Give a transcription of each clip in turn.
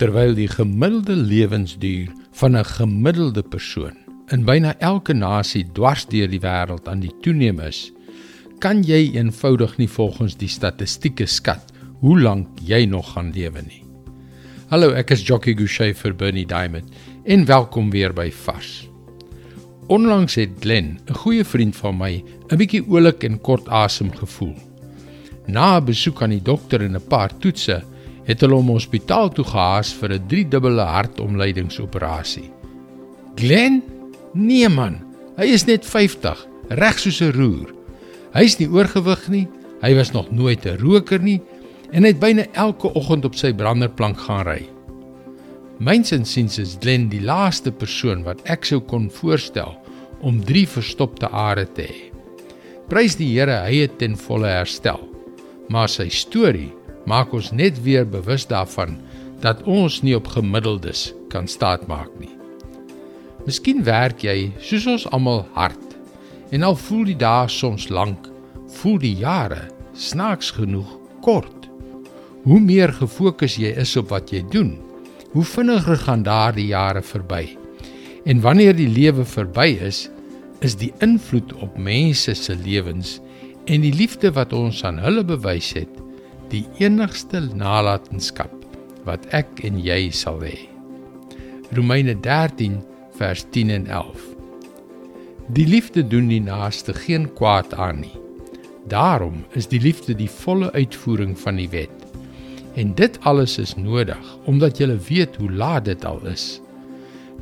Terwyl die gemiddelde lewensduur van 'n gemiddelde persoon in byna elke nasie dwars deur die wêreld aan die toeneem is, kan jy eenvoudig nie volgens die statistieke skat hoe lank jy nog gaan lewe nie. Hallo, ek is Jockey Gouchee vir Bernie Diamond en welkom weer by Vars. Onlangs het Glen, 'n goeie vriend van my, 'n bietjie oulik en kort asem gevoel. Na 'n besoek aan die dokter en 'n paar toetse, het hulle hom hospitaal toe gehaas vir 'n driedubbele hartomleidingsoperasie. Glen? Nee man, hy is net 50, reg soos 'n roer. Hy's nie oorgewig nie, hy was nog nooit 'n roker nie en het byna elke oggend op sy branderplank gaan ry. Myns insiens is Glen die laaste persoon wat ek sou kon voorstel om drie verstopte are te hê. Prys die Here, hy het ten volle herstel. Maar sy storie maak ons net weer bewus daarvan dat ons nie op gemiddeldes kan staatmaak nie. Miskien werk jy soos ons almal hard en al voel die dae soms lank, voel die jare snaaks genoeg kort. Hoe meer gefokus jy is op wat jy doen, hoe vinniger gaan daardie jare verby. En wanneer die lewe verby is, is die invloed op mense se lewens en die liefde wat ons aan hulle bewys het, die enigste nalatenskap wat ek en jy sal hê. Romeine 13 vers 10 en 11. Die liefde doen die naaste geen kwaad aan nie. Daarom is die liefde die volle uitvoering van die wet. En dit alles is nodig omdat jy weet hoe laat dit al is.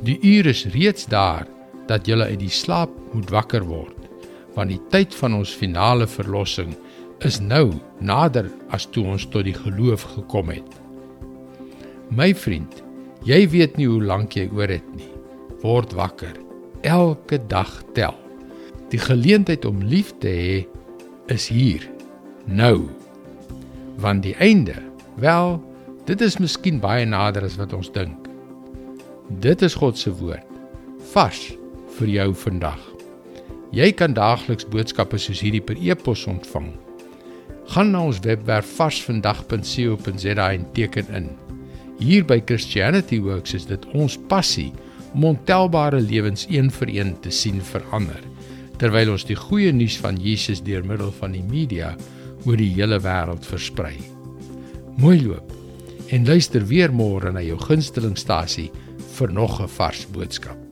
Die uur is reeds daar dat jy uit die slaap moet wakker word, want die tyd van ons finale verlossing is nou nader as toe ons tot die geloof gekom het. My vriend, jy weet nie hoe lank jy oor het nie. Word wakker. Elke dag tel. Die geleentheid om lief te hê is hier. Nou. Want die einde, wel, dit is miskien baie nader as wat ons dink. Dit is God se woord. Vars vir jou vandag. Jy kan daagliks boodskappe soos hierdie per e-pos ontvang gaan na ons webwerf varsvandag.co.za en teken in. Hier by Christianity Works is dit ons passie om ontelbare lewens een vir een te sien verander terwyl ons die goeie nuus van Jesus deur middel van die media oor die hele wêreld versprei. Mooi loop en luister weer môre na jou gunstelingstasie vir nog 'n vars boodskap.